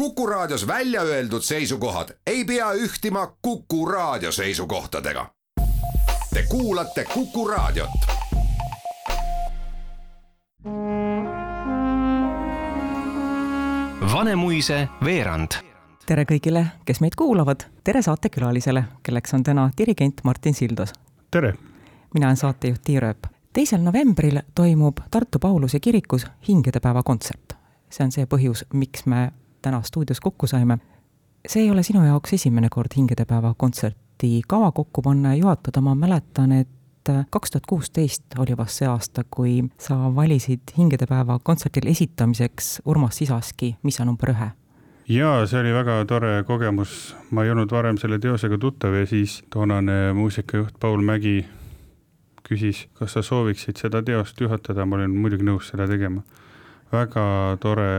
Kuku Raadios välja öeldud seisukohad ei pea ühtima Kuku Raadio seisukohtadega. Te kuulate Kuku Raadiot. Vanemuise veerand tere kõigile, kes meid kuulavad, tere saatekülalisele, kelleks on täna dirigent Martin Sildos. tere! mina olen saatejuht Tiir Ööp. teisel novembril toimub Tartu Pauluse kirikus hingedepäeva kontsert. see on see põhjus, miks me täna stuudios kokku saime. see ei ole sinu jaoks esimene kord hingedepäeva kontserti kava kokku panna ja juhatada, ma mäletan, et kaks tuhat kuusteist oli vast see aasta, kui sa valisid hingedepäeva kontserdil esitamiseks Urmas Sisaski Missa number ühe jaa, see oli väga tore kogemus, ma ei olnud varem selle teosega tuttav ja siis toonane muusikajuht Paul Mägi küsis, kas sa sooviksid seda teost juhatada, ma olin muidugi nõus seda tegema. väga tore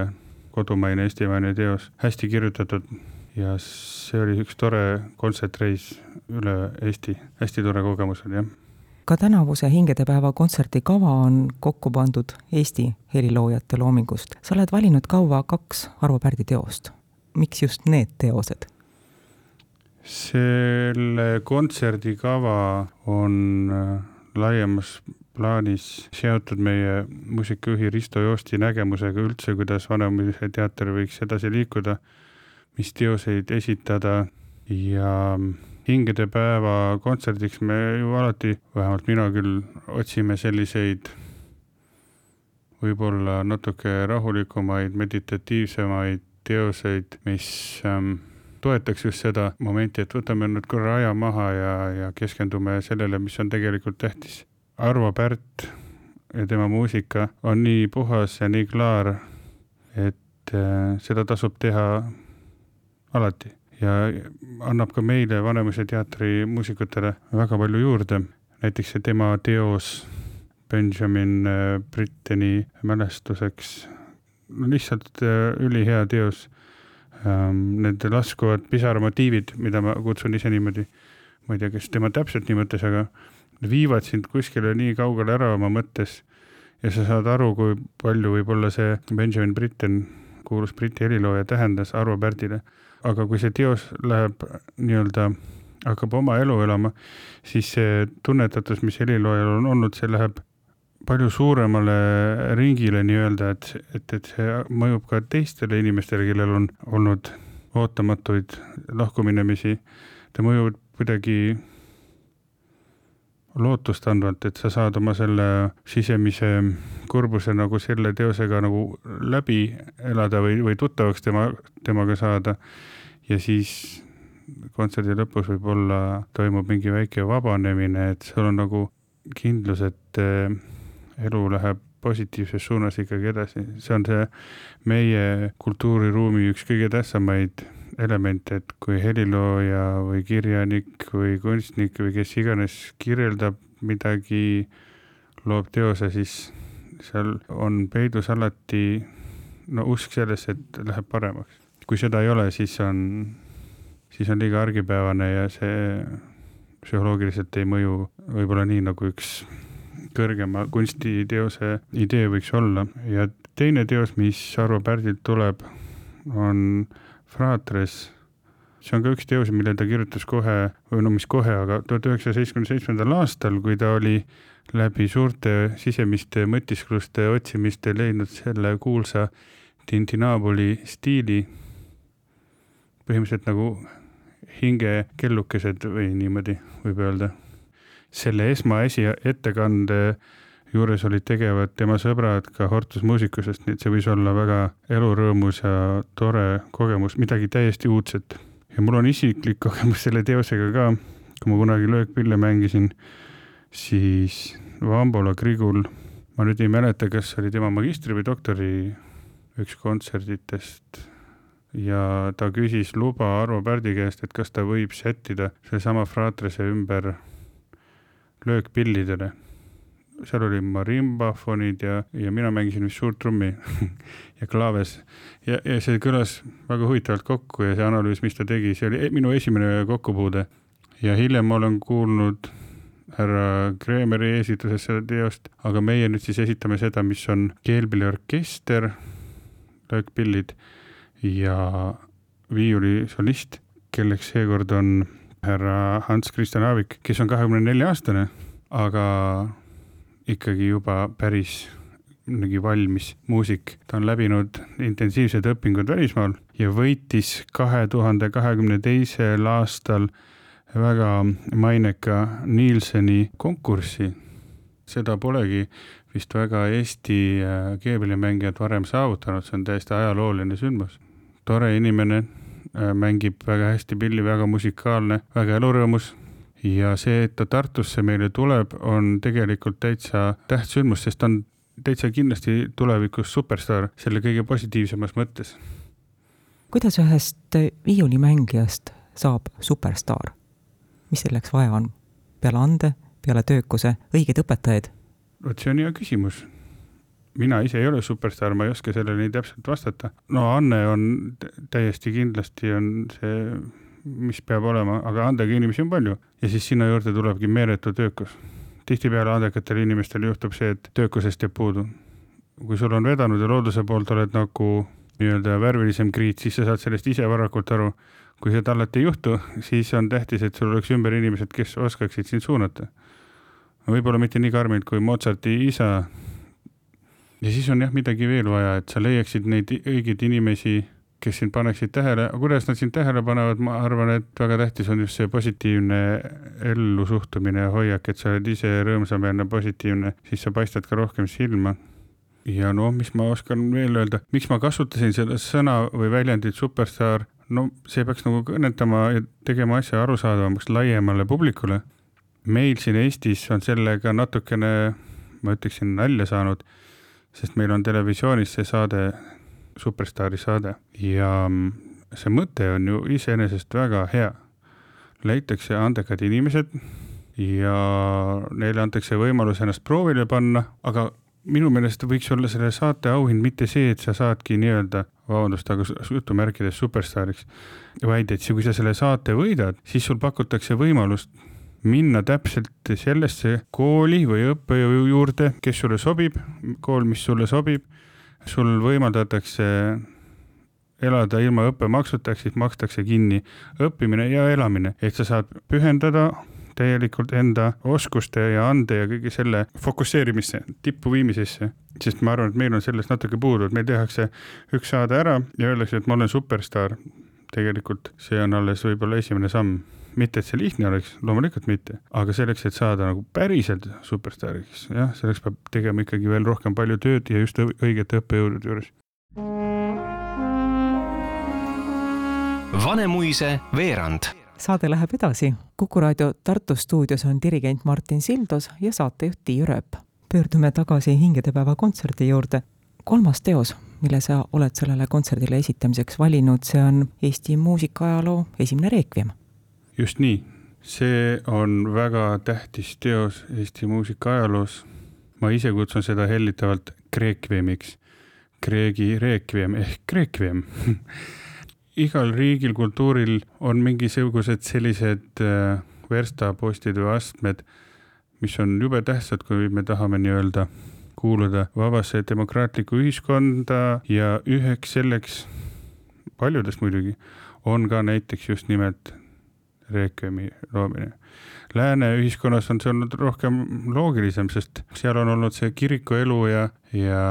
kodumaine eestimaine teos, hästi kirjutatud ja see oli üks tore kontsertreis üle Eesti, hästi tore kogemus oli jah ka tänavuse Hingedepäeva kontserdi kava on kokku pandud Eesti heliloojate loomingust. sa oled valinud kaua kaks Arvo Pärdi teost. miks just need teosed? selle kontserdi kava on äh, laiemas plaanis seotud meie muusikajuhi Risto Joosti nägemusega üldse, kuidas Vanemuise teater võiks edasi liikuda, mis teoseid esitada ja hingedepäeva kontserdiks me ju alati, vähemalt mina küll, otsime selliseid võib-olla natuke rahulikumaid, meditatiivsemaid teoseid, mis ähm, toetaks just seda momenti, et võtame nüüd korra aja maha ja, ja keskendume sellele, mis on tegelikult tähtis. Arvo Pärt ja tema muusika on nii puhas ja nii klaar, et äh, seda tasub teha alati ja annab ka meile Vanemuise teatri muusikutele väga palju juurde. näiteks see tema teos Benjamin äh, Britteni mälestuseks, lihtsalt äh, ülihea teos. Ähm, need laskuvad pisaramotiivid, mida ma kutsun ise niimoodi, ma ei tea, kas tema täpselt nii mõtles, aga viivad sind kuskile nii kaugele ära oma mõttes ja sa saad aru, kui palju võib-olla see Benjamin Britten, kuulus Briti helilooja, tähendas Arvo Pärdile aga kui see teos läheb nii-öelda, hakkab oma elu elama, siis see tunnetatus, mis heliloojal on olnud, see läheb palju suuremale ringile nii-öelda, et, et, et see mõjub ka teistele inimestele, kellel on olnud ootamatuid lahkuminemisi. ta mõjub kuidagi lootustandvalt, et sa saad oma selle sisemise kurbuse nagu selle teosega nagu läbi elada või, või tuttavaks tema, temaga saada. Ja siis kontserdi lõpus võib-olla toimub mingi väike vabanemine, et sul on nagu kindlus, et eh, elu läheb positiivses suunas ikkagi edasi, see on see meie kultuuriruumi üks kõige tähtsamaid elemente, et kui helilooja või kirjanik või kunstnik või kes iganes kirjeldab midagi, loob teose, siis seal on peidus alati no usk sellesse, et läheb paremaks. Kui seda ei ole, siis on, siis on liiga argipäevane ja see psühholoogiliselt ei mõju võib-olla nii, nagu üks kõrgema kunstiteose idee võiks olla. Ja teine teos, mis Arvo Pärdilt tuleb, on Fratres. see on ka üks teos, mille ta kirjutas kohe, või no mis kohe, aga tuhat üheksasaja seitsmekümne seitsmendal aastal, kui ta oli läbi suurte sisemiste mõtiskluste otsimiste leidnud selle kuulsa Tintinabuli stiili põhimõtteliselt nagu hingekellukesed või niimoodi võib öelda. selle esmaesi ettekande juures olid tegevad tema sõbrad ka Hortus muusikusest, nii et see võis olla väga elurõõmus ja tore kogemus, midagi täiesti uudset. ja mul on isiklik kogemus selle teosega ka, kui ma kunagi löökpille mängisin, siis Vambola Grigul, ma nüüd ei mäleta, kas oli tema magistri või doktori üks kontserditest ja ta küsis luba Arvo Pärdi käest, et kas ta võib sättida sellesama Fratrese ümber löökpillidele. Seal oli marimbafonid ja, ja mina mängisin vist suurt trummi ja klaaves ja, ja see kõlas väga huvitavalt kokku ja see analüüs, mis ta tegi, see oli e-, minu esimene kokkupuude. ja hiljem ma olen kuulnud härra Kreemeri esituses seda teost, aga meie nüüd siis esitame seda, mis on keelpilliorkester, löökpillid ja viiulisolist, kelleks seekord on härra Hans Christian Aavik, kes on kahekümne nelja aastane, aga ikkagi juba päris mingi valmis muusik. ta on läbinud intensiivsed õpingud välismaal ja võitis kahe tuhande kahekümne teisel aastal väga maineka Nielseni konkurssi. seda polegi vist väga Eesti äh, keepillimängijad varem saavutanud, see on täiesti ajalooline sündmus. tore inimene, äh, mängib väga hästi pilli, väga musikaalne, väga elurõõmus ja see, et ta Tartusse meile tuleb, on tegelikult täitsa tähtsündmus, sest ta on täitsa kindlasti tulevikus superstaar selle kõige positiivsemas mõttes. kuidas ühest viiulimängijast saab superstaar? mis selleks vaja on? peale ande, peale töökuse, õigeid õpetajaid? vot see on hea küsimus. mina ise ei ole superstaar, ma ei oska sellele nii täpselt vastata. no Anne on täiesti kindlasti on see, mis peab olema, aga andega inimesi on palju ja siis sinna juurde tulebki meeletu töökus. tihtipeale andekatel inimestel juhtub see, et töökusest jääb puudu. kui sul on vedanud ja looduse poolt oled nagu nii-öelda värvilisem kriit, siis sa saad sellest ise varakult aru kui seda alati ei juhtu, siis on tähtis, et sul oleks ümber inimesed, kes oskaksid sind suunata. võib-olla mitte nii karmilt kui Mozarti isa. ja siis on jah midagi veel vaja, et sa leiaksid neid õigeid inimesi, kes sind paneksid tähele, kuidas nad sind tähele panevad, ma arvan, et väga tähtis on just see positiivne ellusuhtumine ja hoiak, et sa oled ise rõõmsameelne, positiivne, siis sa paistad ka rohkem silma. Ja noh, mis ma oskan veel öelda, miks ma kasutasin seda sõna või väljendit superstaar, no see peaks nagu kõnetama ja tegema asja arusaadavamaks laiemale publikule. meil siin Eestis on sellega natukene, ma ütleksin, nalja saanud, sest meil on televisioonis see saade, Superstaari saade ja see mõte on ju iseenesest väga hea. leitakse andekad inimesed ja neile antakse võimalus ennast proovile panna, aga minu meelest võiks olla selle saate auhind mitte see, et sa saadki nii-öelda, vabandust, aga jutumärkides superstaariks, vaid et kui sa selle saate võidad, siis sul pakutakse võimalust minna täpselt sellesse kooli või õppejõu juurde, kes sulle sobib, kool, mis sulle sobib, sul võimaldatakse elada ilma õppemaksuta, ehk siis makstakse kinni õppimine ja elamine, et sa saad pühendada täielikult enda oskuste ja ande ja kõige selle fokusseerimisse, tippu viimisesse. sest ma arvan, et meil on sellest natuke puudu, et meil tehakse üks saade ära ja öeldakse, et ma olen superstaar. tegelikult see on alles võib-olla esimene samm mitte, et see lihtne oleks, loomulikult mitte, aga selleks, et saada nagu päriselt superstaariks, jah, selleks peab tegema ikkagi veel rohkem palju tööd ja just õigete õppejõudude juures. Vanemuise veerand saade läheb edasi. kuku raadio Tartu stuudios on dirigent Martin Sildos ja saatejuht Tiiu Rööp. pöördume tagasi hingedepäeva kontserdi juurde. kolmas teos, mille sa oled sellele kontserdile esitamiseks valinud, see on Eesti muusikaajaloo esimene reekviem. Just nii, see on väga tähtis teos Eesti muusikaajaloos. ma ise kutsun seda hellitavalt kreekviemiks. Kreegi reekviem ehk kreekviem igal riigil, kultuuril on mingisugused sellised äh, verstapostid või astmed, mis on jube tähtsad, kui me tahame nii-öelda kuuluda vabasse demokraatlikku ühiskonda ja üheks selleks, paljudest muidugi, on ka näiteks just nimelt reekvemi loomine lääne ühiskonnas on see olnud rohkem loogilisem, sest seal on olnud see kirikuelu ja, ja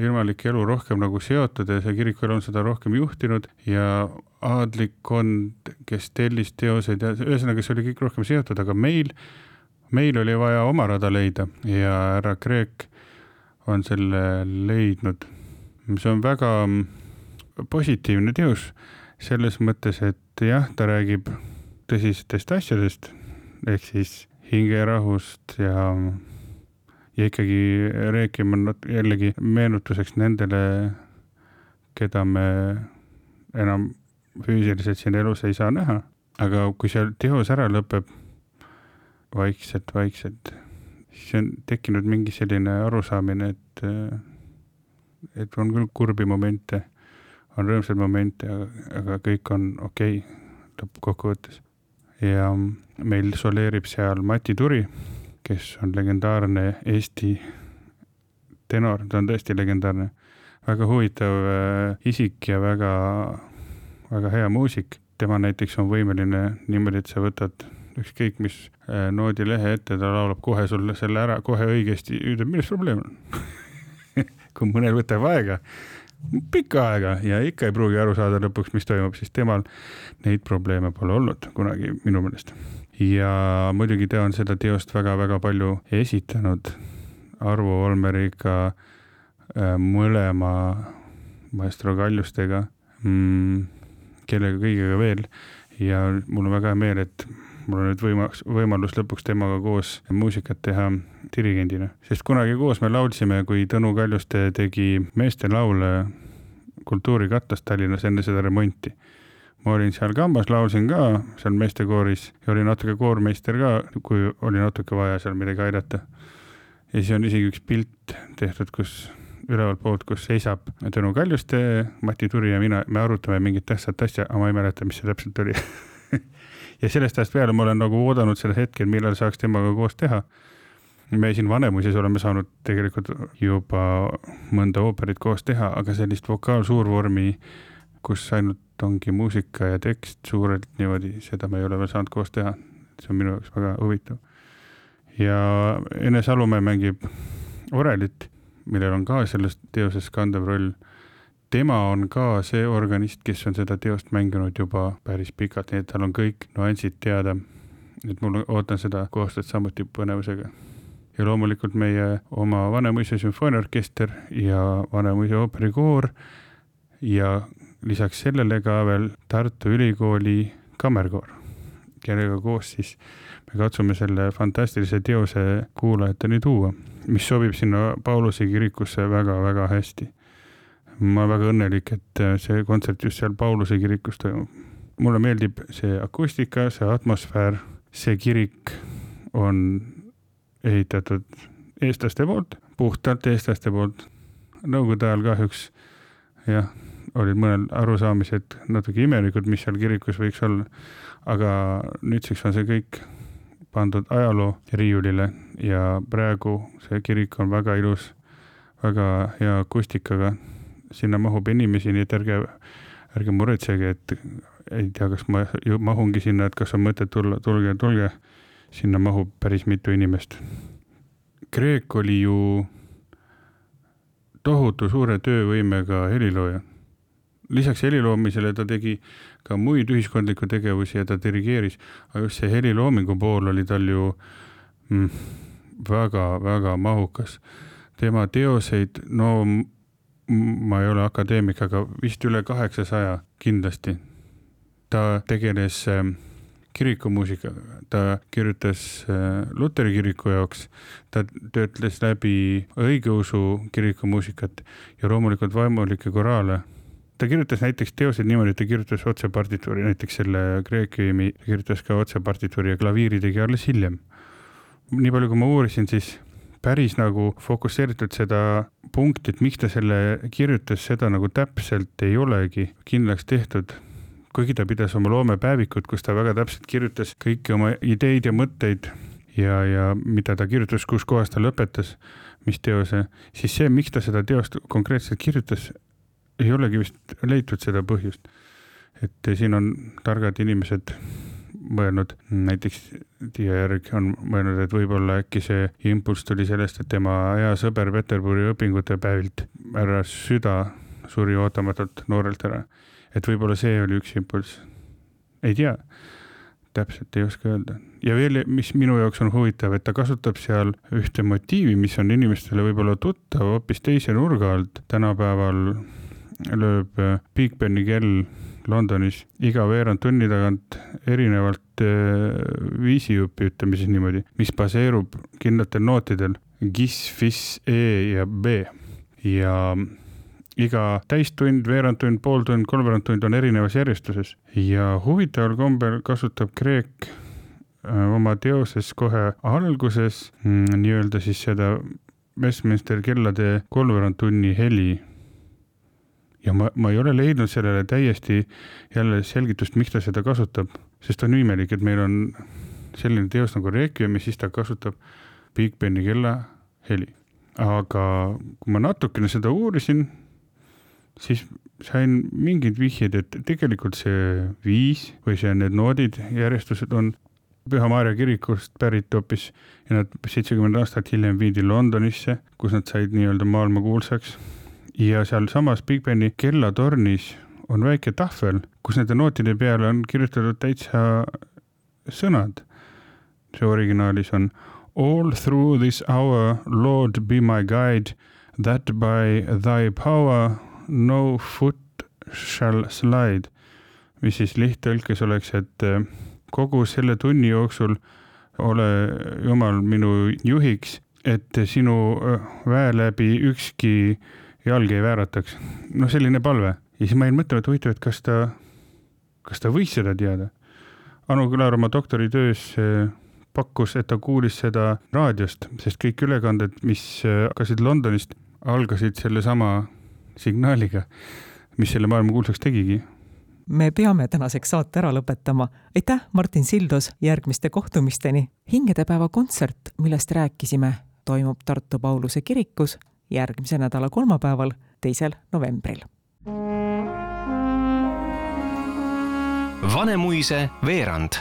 ilmalik elu rohkem nagu seotud ja see kirikuelu on seda rohkem juhtinud ja aadlikkond, kes tellis teoseid ja ühesõnaga, see oli kõik rohkem seotud, aga meil, meil oli vaja oma rada leida ja härra Kreek on selle leidnud. see on väga positiivne teos selles mõttes, et jah, ta räägib tõsistest asjadest ehk siis hingerahust ja, ja ikkagi on jällegi meenutuseks nendele, keda me enam füüsiliselt siin elus ei saa näha. aga kui see teos ära lõpeb vaikselt, vaikselt, siis on tekkinud mingi selline arusaamine, et, et on küll kurbi momente, on rõõmsaid momente, aga kõik on okei okay, lõppkokkuvõttes ja meil soleerib seal Mati Turi, kes on legendaarne Eesti tenor, ta on tõesti legendaarne, väga huvitav äh, isik ja väga, väga hea muusik. tema näiteks on võimeline niimoodi, et sa võtad ükskõik mis äh, noodilehe ette, ta laulab kohe sulle selle ära kohe õigesti, ütleb, milles probleem on? Kui mõnel võtab aega, pikka aega ja ikka ei pruugi aru saada lõpuks, mis toimub, siis temal neid probleeme pole olnud kunagi minu meelest. ja muidugi ta on seda teost väga-väga palju esitanud Arvo Olmeriga äh, mõlema maestro Kaljustega mm,, kellega kõigega veel ja mul on väga hea meel, et mul on nüüd võimalus, võimalus lõpuks temaga koos muusikat teha dirigendina, sest kunagi koos me laulsime, kui Tõnu Kaljuste tegi meestelaule Kultuurikatlas Tallinnas enne seda remonti. ma olin seal kambas, laulsin ka seal meestekooris ja olin natuke koormeister ka, kui oli natuke vaja seal midagi aidata. ja siis on isegi üks pilt tehtud, kus ülevalt poolt, kus seisab Tõnu Kaljuste, Mati Turi ja mina, me arutame mingit tähtsat asja, aga ma ei mäleta, mis see täpselt oli ja sellest ajast peale ma olen nagu oodanud selle hetkel, millal saaks temaga koos teha. me siin Vanemuises oleme saanud tegelikult juba mõnda ooperit koos teha, aga sellist vokaalsuurvormi, kus ainult ongi muusika ja tekst suurelt niimoodi, seda me ei ole veel saanud koos teha. see on minu jaoks väga huvitav. ja Ene Salumäe mängib orelit, millel on ka selles teoses kandev roll tema on ka see organist, kes on seda teost mänginud juba päris pikalt, nii et tal on kõik nüansid teada. et mul ootan seda koostööd samuti põnevusega. ja loomulikult meie oma Vanemuise sümfooniaorkester ja Vanemuise ooperikoor ja lisaks sellele ka veel Tartu Ülikooli kammerkoor, kellega koos siis me katsume selle fantastilise teose kuulajateni tuua, mis sobib sinna Pauluse kirikusse väga-väga hästi ma väga õnnelik, et äh, see kontsert just seal Pauluse kirikus toimub. mulle meeldib see akustika, see atmosfäär, see kirik on ehitatud eestlaste poolt, puhtalt eestlaste poolt. Nõukogude ajal kahjuks jah, olid mõnel arusaamised natuke imelikud, mis seal kirikus võiks olla, aga nüüdseks on see kõik pandud ajaloo riiulile ja praegu see kirik on väga ilus, väga hea akustikaga sinna mahub inimesi, nii et ärge, ärge muretsege, et ei tea, kas ma mahungi sinna, et kas on mõtet tulla, tulge, tulge. sinna mahub päris mitu inimest. Kreek oli ju tohutu suure töövõimega helilooja. lisaks heliloomisele ta tegi ka muid ühiskondlikke tegevusi ja ta dirigeeris, aga just see heliloomingu pool oli tal ju mm, väga-väga mahukas. tema teoseid, no ma ei ole akadeemik, aga vist üle kaheksasaja kindlasti. ta tegeles ähm, kirikumuusikaga, ta kirjutas äh, Luteri kiriku jaoks, ta töötles läbi õigeusu kirikumuusikat ja loomulikult vaimulikke koraale. ta kirjutas näiteks teoseid niimoodi, et ta kirjutas otse partituuri, näiteks selle Kreekiumi kirjutas ka otse partituuri ja klaviiri tegi alles hiljem. nii palju, kui ma uurisin, siis päris nagu fokusseeritud seda punkti, et miks ta selle kirjutas, seda nagu täpselt ei olegi kindlaks tehtud. kuigi ta pidas oma loomepäevikut, kus ta väga täpselt kirjutas kõiki oma ideid ja mõtteid ja, ja mida ta kirjutas, kus kohas ta lõpetas, mis teose, siis see, miks ta seda teost konkreetselt kirjutas, ei olegi vist leitud seda põhjust. et siin on targad inimesed mõelnud, näiteks Tiia Järg on mõelnud, et võib-olla äkki see impulss tuli sellest, et tema hea sõber Peterburi õpingute päevilt, härra Süda, suri ootamatult noorelt ära. et võib-olla see oli üks impulss. ei tea, täpselt ei oska öelda. ja veel, mis minu jaoks on huvitav, et ta kasutab seal ühte motiivi, mis on inimestele võib-olla tuttav hoopis teise nurga alt. tänapäeval lööb Big Beni kell Londonis. Iga veerand tunni tagant erinevalt äh, viisijupi, ütleme siis niimoodi, mis baseerub kindlatel nootidel gis, fis, e ja b. Ja iga täistund, veerandtund, pooltund, kolmveerand tund on erinevas järjestuses. Ja huvitaval kombel kasutab Kreek äh, oma teoses kohe alguses mm, nii-öelda siis seda Westminster kellade kolmveerand tunni heli ja ma, ma ei ole leidnud sellele täiesti jälle selgitust, miks ta seda kasutab, sest on imelik, et meil on selline teos nagu Requiem ja siis ta kasutab Big Beni kella heli. aga kui ma natukene seda uurisin, siis sain mingeid vihjeid, et tegelikult see viis või see, need noodid, järjestused on Püha Maarja kirikust pärit hoopis ja nad seitsekümmend aastat hiljem viidi Londonisse, kus nad said nii-öelda maailmakuulsaks. Ja sealsamas Big Beni kellatornis on väike tahvel, kus nende nootide peale on kirjutatud täitsa sõnad. see originaalis on All through this hour, Lord be my guide, that by thy power no foot shall slide. mis siis lihttõlkes oleks, et eh, kogu selle tunni jooksul ole Jumal minu juhiks, et sinu eh, väe läbi ükski jalg ei väärataks. noh, selline palve ja siis ma jäin mõtlema, et huvitav, et kas ta, kas ta võis seda teada. Anu Külar oma doktoritöös eh, pakkus, et ta kuulis seda raadiost, sest kõik ülekanded, mis hakkasid Londonist, algasid sellesama signaaliga, mis selle maailma kuulsaks tegigi. me peame tänaseks saate ära lõpetama. aitäh, Martin Sildus, järgmiste kohtumisteni. hingedepäeva kontsert, millest rääkisime, toimub Tartu Pauluse kirikus järgmise nädala kolmapäeval, teisel novembril. Vanemuise veerand